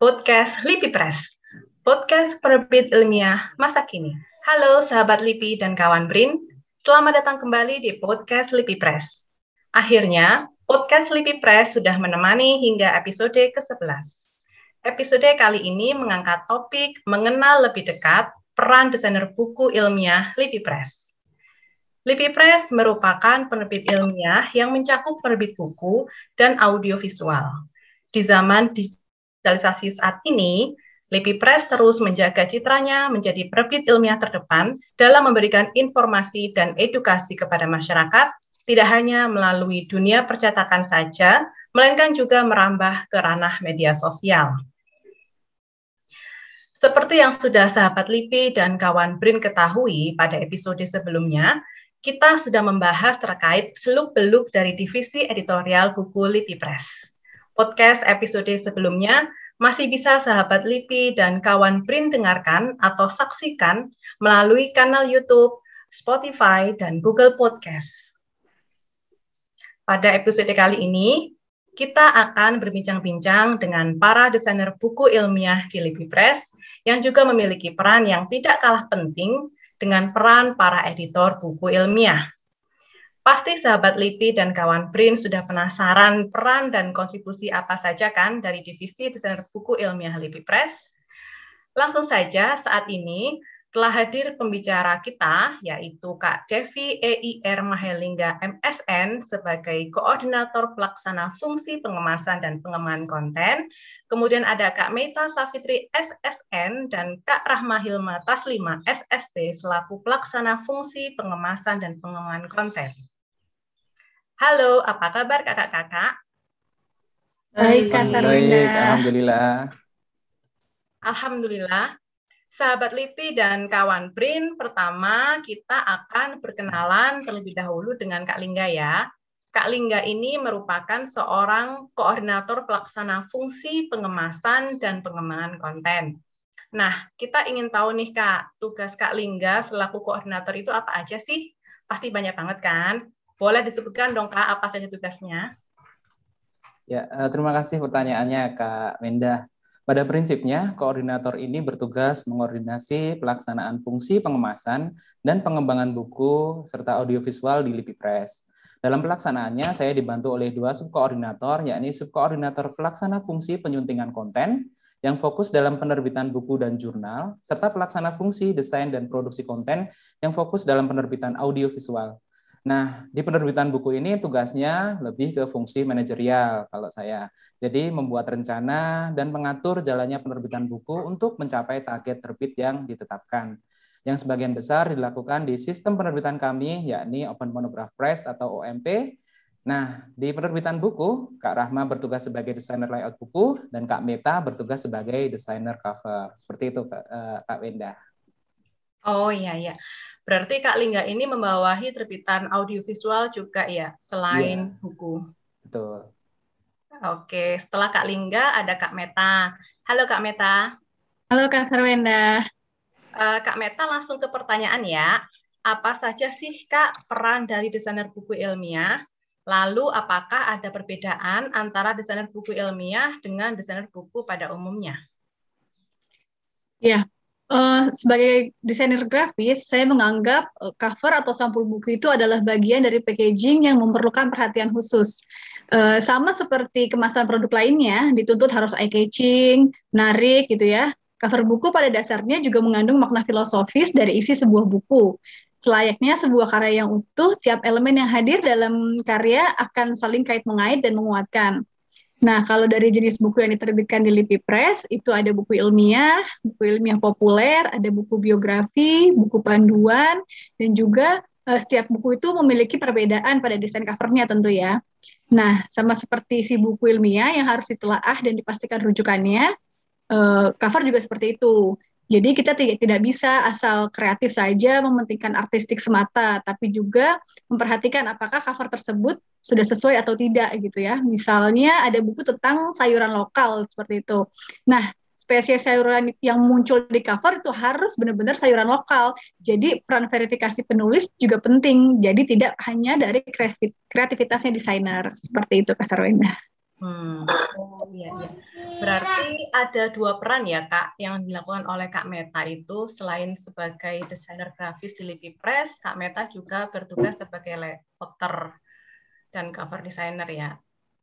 podcast LIPI Press, podcast penerbit ilmiah masa kini. Halo sahabat LIPI dan kawan BRIN, selamat datang kembali di podcast LIPI Press. Akhirnya, podcast LIPI Press sudah menemani hingga episode ke-11. Episode kali ini mengangkat topik mengenal lebih dekat peran desainer buku ilmiah LIPI Press. LIPI Press merupakan penerbit ilmiah yang mencakup penerbit buku dan audiovisual. Di zaman digitalisasi saat ini, LIPI Press terus menjaga citranya menjadi penerbit ilmiah terdepan dalam memberikan informasi dan edukasi kepada masyarakat, tidak hanya melalui dunia percetakan saja, melainkan juga merambah ke ranah media sosial. Seperti yang sudah sahabat LIPI dan kawan BRIN ketahui pada episode sebelumnya, kita sudah membahas terkait seluk-beluk dari divisi editorial buku LIPI Press. Podcast episode sebelumnya masih bisa sahabat LIPI dan kawan print dengarkan atau saksikan melalui kanal YouTube, Spotify, dan Google Podcast. Pada episode kali ini, kita akan berbincang-bincang dengan para desainer buku ilmiah di LIPI Press yang juga memiliki peran yang tidak kalah penting dengan peran para editor buku ilmiah. Pasti sahabat LIPI dan kawan print sudah penasaran peran dan kontribusi apa saja kan dari divisi desainer buku ilmiah LIPI Press? Langsung saja saat ini telah hadir pembicara kita, yaitu Kak Devi EIR Mahelingga MSN sebagai Koordinator Pelaksana Fungsi Pengemasan dan Pengembangan Konten. Kemudian ada Kak Meita Safitri SSN dan Kak Rahma Hilma Taslima SST selaku Pelaksana Fungsi Pengemasan dan Pengembangan Konten. Halo, apa kabar kakak-kakak? Baik, Kak Baik, Alhamdulillah. Alhamdulillah. Sahabat LIPI dan kawan BRIN, pertama kita akan berkenalan terlebih dahulu dengan Kak Lingga ya. Kak Lingga ini merupakan seorang koordinator pelaksana fungsi pengemasan dan pengembangan konten. Nah, kita ingin tahu nih Kak, tugas Kak Lingga selaku koordinator itu apa aja sih? Pasti banyak banget kan? Boleh disebutkan dong Kak, apa saja tugasnya? Ya, eh, terima kasih pertanyaannya Kak Mendah. Pada prinsipnya, koordinator ini bertugas mengordinasi pelaksanaan fungsi pengemasan dan pengembangan buku serta audiovisual di LIPI Press. Dalam pelaksanaannya, saya dibantu oleh dua subkoordinator, yakni subkoordinator pelaksana fungsi penyuntingan konten, yang fokus dalam penerbitan buku dan jurnal, serta pelaksana fungsi desain dan produksi konten yang fokus dalam penerbitan audiovisual. Nah, di penerbitan buku ini tugasnya lebih ke fungsi manajerial kalau saya. Jadi membuat rencana dan mengatur jalannya penerbitan buku untuk mencapai target terbit yang ditetapkan. Yang sebagian besar dilakukan di sistem penerbitan kami, yakni Open Monograph Press atau OMP. Nah, di penerbitan buku, Kak Rahma bertugas sebagai desainer layout buku, dan Kak Meta bertugas sebagai desainer cover. Seperti itu, Kak, Kak Wenda. Oh iya, iya. Berarti Kak Lingga ini membawahi terbitan audiovisual juga ya, selain yeah. buku. Betul. Oke, setelah Kak Lingga ada Kak Meta. Halo Kak Meta. Halo Kak Sarwenda. Uh, Kak Meta langsung ke pertanyaan ya. Apa saja sih Kak peran dari desainer buku ilmiah? Lalu apakah ada perbedaan antara desainer buku ilmiah dengan desainer buku pada umumnya? Ya, Uh, sebagai desainer grafis, saya menganggap uh, cover atau sampul buku itu adalah bagian dari packaging yang memerlukan perhatian khusus. Uh, sama seperti kemasan produk lainnya, dituntut harus eye catching, menarik gitu ya. Cover buku pada dasarnya juga mengandung makna filosofis dari isi sebuah buku. Selayaknya sebuah karya yang utuh, tiap elemen yang hadir dalam karya akan saling kait mengait dan menguatkan. Nah, kalau dari jenis buku yang diterbitkan di LIPI Press, itu ada buku ilmiah, buku ilmiah populer, ada buku biografi, buku panduan, dan juga uh, setiap buku itu memiliki perbedaan pada desain covernya tentu ya. Nah, sama seperti si buku ilmiah yang harus ditelaah dan dipastikan rujukannya, uh, cover juga seperti itu. Jadi kita tidak bisa asal kreatif saja mementingkan artistik semata, tapi juga memperhatikan apakah cover tersebut sudah sesuai atau tidak gitu ya. Misalnya ada buku tentang sayuran lokal seperti itu. Nah, spesies sayuran yang muncul di cover itu harus benar-benar sayuran lokal. Jadi peran verifikasi penulis juga penting. Jadi tidak hanya dari kreativitasnya desainer. Seperti itu Kak Sarwenda. Hmm. Oh iya iya. Berarti ada dua peran ya Kak yang dilakukan oleh Kak Meta itu selain sebagai desainer grafis di Lipi Press, Kak Meta juga bertugas sebagai layouter dan cover designer ya.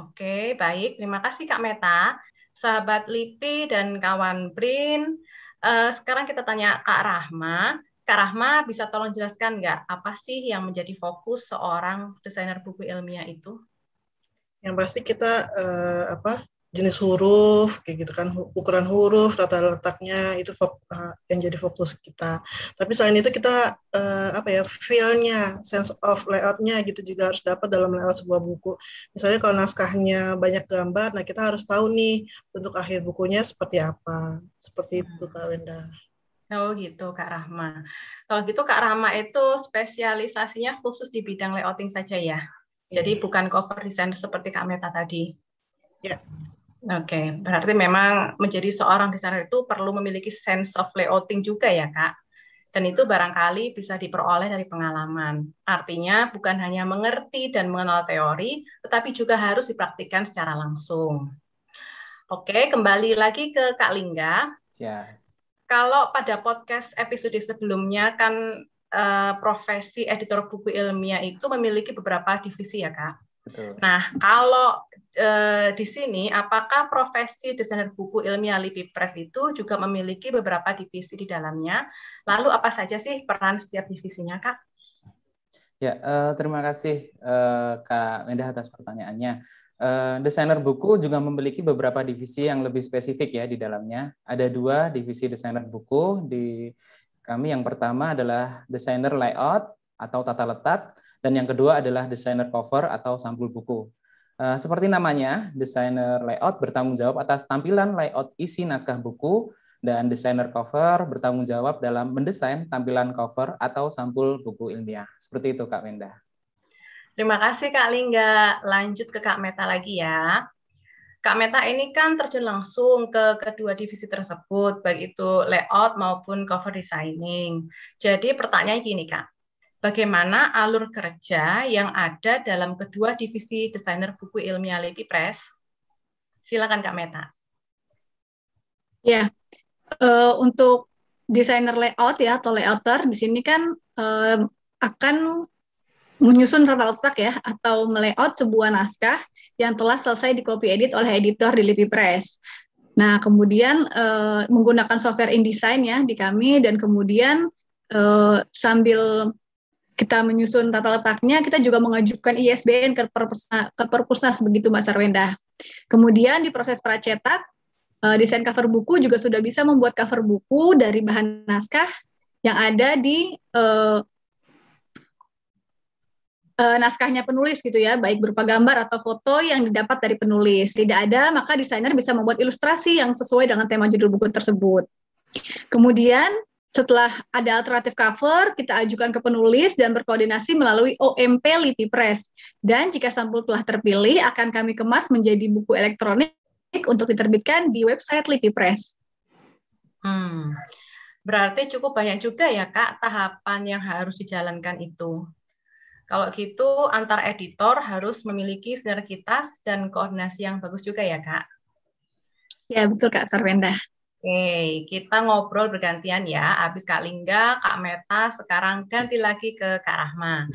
Oke, baik. Terima kasih Kak Meta. Sahabat Lipi dan kawan Brin, uh, sekarang kita tanya Kak Rahma. Kak Rahma bisa tolong jelaskan nggak apa sih yang menjadi fokus seorang desainer buku ilmiah itu? Yang pasti kita uh, apa jenis huruf kayak gitu kan ukuran huruf tata letaknya itu uh, yang jadi fokus kita tapi selain itu kita uh, apa ya feelnya sense of layoutnya gitu juga harus dapat dalam layout sebuah buku misalnya kalau naskahnya banyak gambar nah kita harus tahu nih bentuk akhir bukunya seperti apa seperti itu kak Wenda Oh gitu Kak Rahma. Kalau gitu Kak Rahma itu spesialisasinya khusus di bidang layouting saja ya? Jadi iya. bukan cover designer seperti Kak Meta tadi. Ya. Oke, okay. berarti memang menjadi seorang desainer itu perlu memiliki sense of layouting juga ya, Kak. Dan itu barangkali bisa diperoleh dari pengalaman. Artinya bukan hanya mengerti dan mengenal teori, tetapi juga harus dipraktikkan secara langsung. Oke, kembali lagi ke Kak Lingga. Ya. Kalau pada podcast episode sebelumnya kan uh, profesi editor buku ilmiah itu memiliki beberapa divisi ya kak. Betul. Nah kalau uh, di sini apakah profesi desainer buku ilmiah Lipi Press itu juga memiliki beberapa divisi di dalamnya? Lalu apa saja sih peran setiap divisinya kak? Ya uh, terima kasih uh, kak Mendah atas pertanyaannya. Uh, desainer buku juga memiliki beberapa divisi yang lebih spesifik ya di dalamnya. Ada dua divisi desainer buku di kami yang pertama adalah desainer layout atau tata letak, dan yang kedua adalah desainer cover atau sampul buku. Uh, seperti namanya, desainer layout bertanggung jawab atas tampilan layout isi naskah buku, dan desainer cover bertanggung jawab dalam mendesain tampilan cover atau sampul buku ilmiah. Seperti itu, Kak Wenda. Terima kasih, Kak Lingga. Lanjut ke Kak Meta lagi ya. Kak Meta ini kan terjun langsung ke kedua divisi tersebut, baik itu layout maupun cover designing. Jadi pertanyaannya gini Kak, bagaimana alur kerja yang ada dalam kedua divisi desainer buku ilmiah Lepi Press? Silakan Kak Meta. Ya, uh, untuk desainer layout ya atau layouter di sini kan uh, akan menyusun tata letak ya atau melayout sebuah naskah yang telah selesai di copy edit oleh editor di Lipi Press. Nah, kemudian uh, menggunakan software InDesign ya di kami dan kemudian uh, sambil kita menyusun tata letaknya, kita juga mengajukan ISBN ke Perpusnas, ke Perpusnas begitu Mbak Sarwenda. Kemudian di proses pracetak, uh, desain cover buku juga sudah bisa membuat cover buku dari bahan naskah yang ada di uh, uh, naskahnya penulis gitu ya, baik berupa gambar atau foto yang didapat dari penulis. Tidak ada, maka desainer bisa membuat ilustrasi yang sesuai dengan tema judul buku tersebut. Kemudian setelah ada alternatif cover, kita ajukan ke penulis dan berkoordinasi melalui OMP Lipi Press. Dan jika sampul telah terpilih, akan kami kemas menjadi buku elektronik untuk diterbitkan di website Lipi Press. Hmm. Berarti cukup banyak juga ya Kak tahapan yang harus dijalankan itu. Kalau gitu, antar editor harus memiliki sinergitas dan koordinasi yang bagus juga ya, Kak? Ya, betul, Kak Sarwenda. Oke, kita ngobrol bergantian ya. Habis Kak Lingga, Kak Meta, sekarang ganti lagi ke Kak Rahma.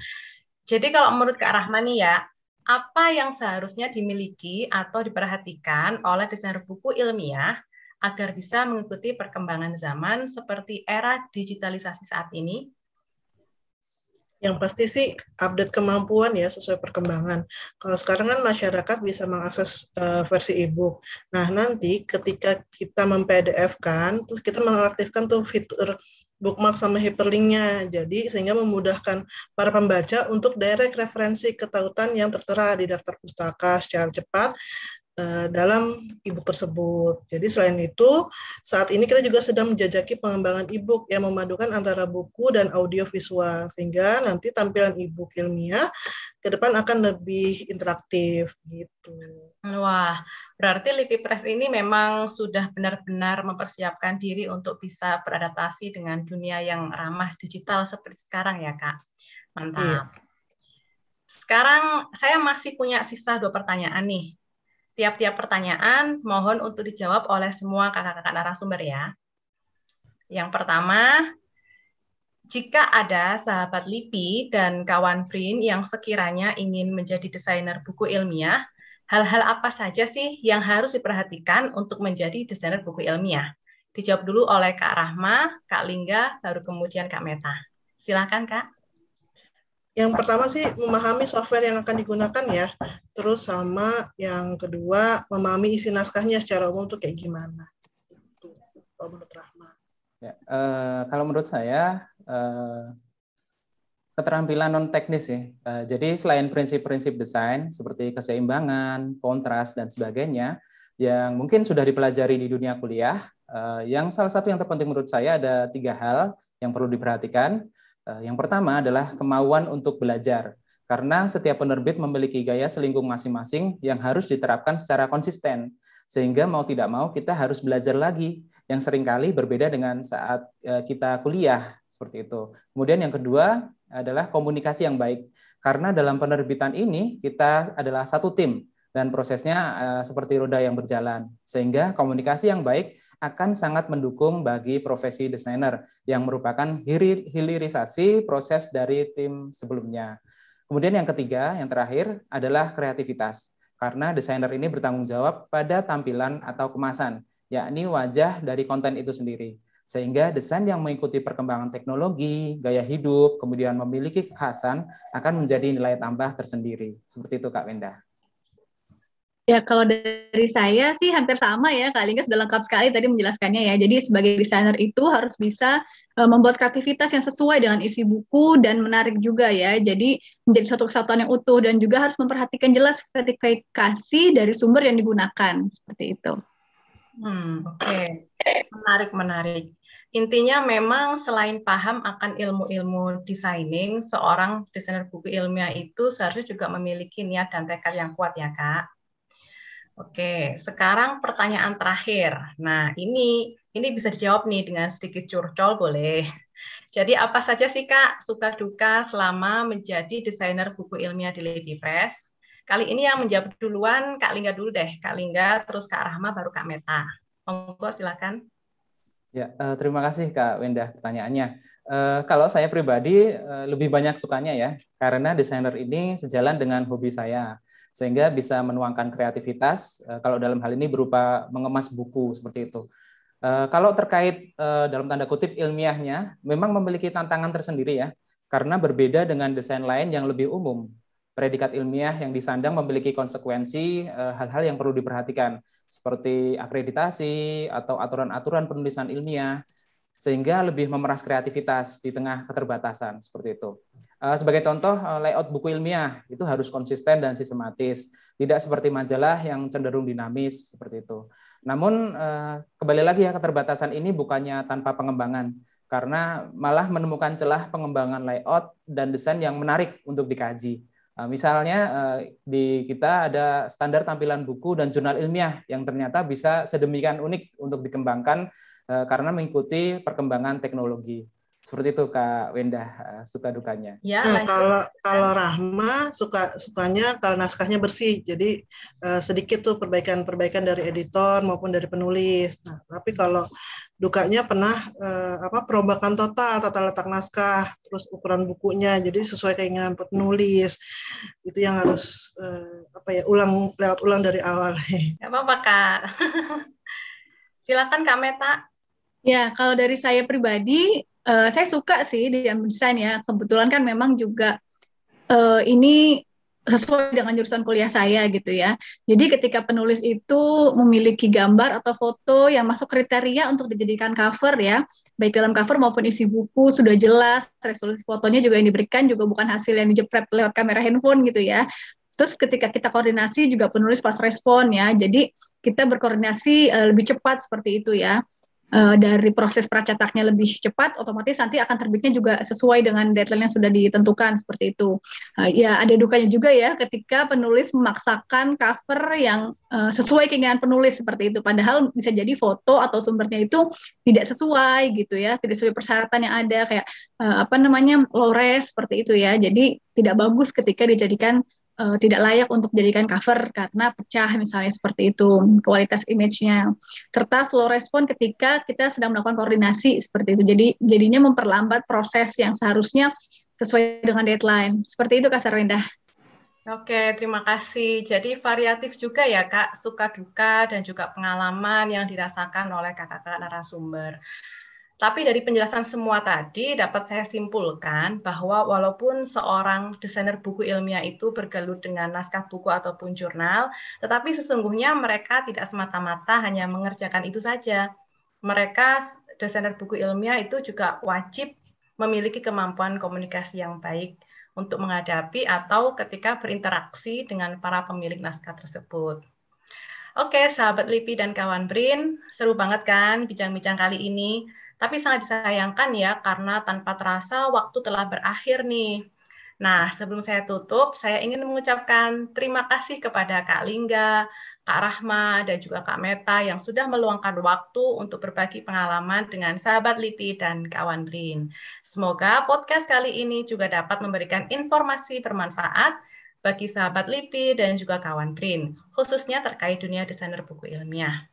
Jadi kalau menurut Kak Rahma nih ya, apa yang seharusnya dimiliki atau diperhatikan oleh desainer buku ilmiah agar bisa mengikuti perkembangan zaman seperti era digitalisasi saat ini? Yang pasti sih update kemampuan ya sesuai perkembangan. Kalau sekarang kan masyarakat bisa mengakses uh, versi e-book. Nah, nanti ketika kita mempdf kan, terus kita mengaktifkan tuh fitur bookmark sama hyperlinknya. Jadi sehingga memudahkan para pembaca untuk direct referensi ketautan yang tertera di daftar pustaka secara cepat dalam e-book tersebut. Jadi selain itu, saat ini kita juga sedang menjajaki pengembangan e-book yang memadukan antara buku dan audio visual sehingga nanti tampilan e-book ilmiah ke depan akan lebih interaktif gitu. Wah, berarti Lipi Press ini memang sudah benar-benar mempersiapkan diri untuk bisa beradaptasi dengan dunia yang ramah digital seperti sekarang ya, Kak. Mantap. Iya. Sekarang saya masih punya sisa dua pertanyaan nih tiap-tiap pertanyaan mohon untuk dijawab oleh semua kakak-kakak narasumber ya. Yang pertama, jika ada sahabat LIPI dan kawan BRIN yang sekiranya ingin menjadi desainer buku ilmiah, hal-hal apa saja sih yang harus diperhatikan untuk menjadi desainer buku ilmiah? Dijawab dulu oleh Kak Rahma, Kak Lingga, baru kemudian Kak Meta. Silakan Kak. Yang pertama sih memahami software yang akan digunakan ya. Terus sama yang kedua memahami isi naskahnya secara umum tuh kayak gimana. Itu kalau menurut Rahma. Ya, uh, kalau menurut saya uh, keterampilan non teknis ya. Uh, jadi selain prinsip-prinsip desain seperti keseimbangan, kontras dan sebagainya yang mungkin sudah dipelajari di dunia kuliah, yang salah satu yang terpenting menurut saya ada tiga hal yang perlu diperhatikan. Eh, yang pertama adalah kemauan untuk belajar, karena setiap penerbit memiliki gaya selingkuh masing-masing yang harus diterapkan secara konsisten, sehingga mau tidak mau kita harus belajar lagi, yang sering kali berbeda dengan saat eh, kita kuliah, seperti itu. Kemudian yang kedua adalah komunikasi yang baik, karena dalam penerbitan ini kita adalah satu tim, dan prosesnya uh, seperti roda yang berjalan. Sehingga komunikasi yang baik akan sangat mendukung bagi profesi desainer yang merupakan hilirisasi proses dari tim sebelumnya. Kemudian yang ketiga, yang terakhir adalah kreativitas. Karena desainer ini bertanggung jawab pada tampilan atau kemasan, yakni wajah dari konten itu sendiri. Sehingga desain yang mengikuti perkembangan teknologi, gaya hidup, kemudian memiliki kekhasan akan menjadi nilai tambah tersendiri. Seperti itu Kak Wenda. Ya, kalau dari saya sih hampir sama ya, Kak Lingga sudah lengkap sekali tadi menjelaskannya ya. Jadi sebagai desainer itu harus bisa uh, membuat kreativitas yang sesuai dengan isi buku dan menarik juga ya. Jadi menjadi satu kesatuan yang utuh dan juga harus memperhatikan jelas verifikasi dari sumber yang digunakan seperti itu. Hmm, oke. Okay. Menarik, menarik. Intinya memang selain paham akan ilmu-ilmu designing, seorang desainer buku ilmiah itu seharusnya juga memiliki niat dan tekad yang kuat ya, Kak. Oke, sekarang pertanyaan terakhir. Nah, ini ini bisa dijawab nih dengan sedikit curcol boleh. Jadi apa saja sih Kak suka duka selama menjadi desainer buku ilmiah di Lady Press? Kali ini yang menjawab duluan Kak Lingga dulu deh. Kak Lingga, terus Kak Rahma, baru Kak Meta. Monggo silakan. Ya, uh, terima kasih Kak Wenda pertanyaannya. Uh, kalau saya pribadi uh, lebih banyak sukanya ya, karena desainer ini sejalan dengan hobi saya sehingga bisa menuangkan kreativitas uh, kalau dalam hal ini berupa mengemas buku seperti itu. Uh, kalau terkait uh, dalam tanda kutip ilmiahnya, memang memiliki tantangan tersendiri ya, karena berbeda dengan desain lain yang lebih umum. Predikat ilmiah yang disandang memiliki konsekuensi hal-hal yang perlu diperhatikan, seperti akreditasi atau aturan-aturan penulisan ilmiah, sehingga lebih memeras kreativitas di tengah keterbatasan seperti itu. Uh, sebagai contoh, uh, layout buku ilmiah itu harus konsisten dan sistematis, tidak seperti majalah yang cenderung dinamis seperti itu. Namun uh, kembali lagi ya keterbatasan ini bukannya tanpa pengembangan, karena malah menemukan celah pengembangan layout dan desain yang menarik untuk dikaji. Uh, misalnya uh, di kita ada standar tampilan buku dan jurnal ilmiah yang ternyata bisa sedemikian unik untuk dikembangkan Eh, karena mengikuti perkembangan teknologi. Seperti itu Kak Wenda eh, suka dukanya. Ya, nah, kalau kalau Rahma suka sukanya kalau naskahnya bersih. Jadi uh, sedikit tuh perbaikan-perbaikan dari editor maupun dari penulis. Nah, tapi kalau dukanya pernah uh, apa perobakan total tata letak naskah, terus ukuran bukunya jadi sesuai keinginan penulis. Itu yang harus uh, apa ya ulang lewat ulang dari awal. Gak apa-apa Kak. Silakan Kak Meta. Ya, kalau dari saya pribadi, uh, saya suka sih di desain ya. Kebetulan kan memang juga uh, ini sesuai dengan jurusan kuliah saya gitu ya. Jadi ketika penulis itu memiliki gambar atau foto yang masuk kriteria untuk dijadikan cover ya, baik dalam cover maupun isi buku sudah jelas, resolusi fotonya juga yang diberikan juga bukan hasil yang dijepret lewat kamera handphone gitu ya. Terus ketika kita koordinasi juga penulis pas respon ya. Jadi kita berkoordinasi uh, lebih cepat seperti itu ya uh, dari proses pracetaknya lebih cepat, otomatis nanti akan terbitnya juga sesuai dengan deadline yang sudah ditentukan seperti itu. Uh, ya ada dukanya juga ya ketika penulis memaksakan cover yang uh, sesuai keinginan penulis seperti itu. Padahal bisa jadi foto atau sumbernya itu tidak sesuai gitu ya, tidak sesuai persyaratan yang ada kayak uh, apa namanya low res seperti itu ya. Jadi tidak bagus ketika dijadikan uh, tidak layak untuk dijadikan cover karena pecah misalnya seperti itu kualitas image-nya serta slow respon ketika kita sedang melakukan koordinasi seperti itu jadi jadinya memperlambat proses yang seharusnya sesuai dengan deadline seperti itu Kak Sarwinda. Oke, terima kasih. Jadi variatif juga ya Kak, suka duka dan juga pengalaman yang dirasakan oleh kakak-kakak narasumber. Tapi dari penjelasan semua tadi dapat saya simpulkan bahwa walaupun seorang desainer buku ilmiah itu bergelut dengan naskah buku ataupun jurnal, tetapi sesungguhnya mereka tidak semata-mata hanya mengerjakan itu saja. Mereka desainer buku ilmiah itu juga wajib memiliki kemampuan komunikasi yang baik untuk menghadapi atau ketika berinteraksi dengan para pemilik naskah tersebut. Oke, sahabat LIPI dan kawan BRIN, seru banget kan bincang-bincang kali ini. Tapi sangat disayangkan ya, karena tanpa terasa waktu telah berakhir nih. Nah, sebelum saya tutup, saya ingin mengucapkan terima kasih kepada Kak Lingga, Kak Rahma, dan juga Kak Meta yang sudah meluangkan waktu untuk berbagi pengalaman dengan sahabat LIPI dan kawan BRIN. Semoga podcast kali ini juga dapat memberikan informasi bermanfaat bagi sahabat LIPI dan juga kawan BRIN, khususnya terkait dunia desainer buku ilmiah.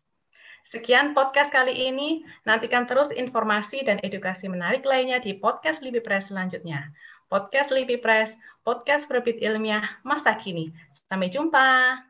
Sekian podcast kali ini. Nantikan terus informasi dan edukasi menarik lainnya di podcast LIPI Press selanjutnya. Podcast LIPI Press, podcast perbit ilmiah masa kini. Sampai jumpa.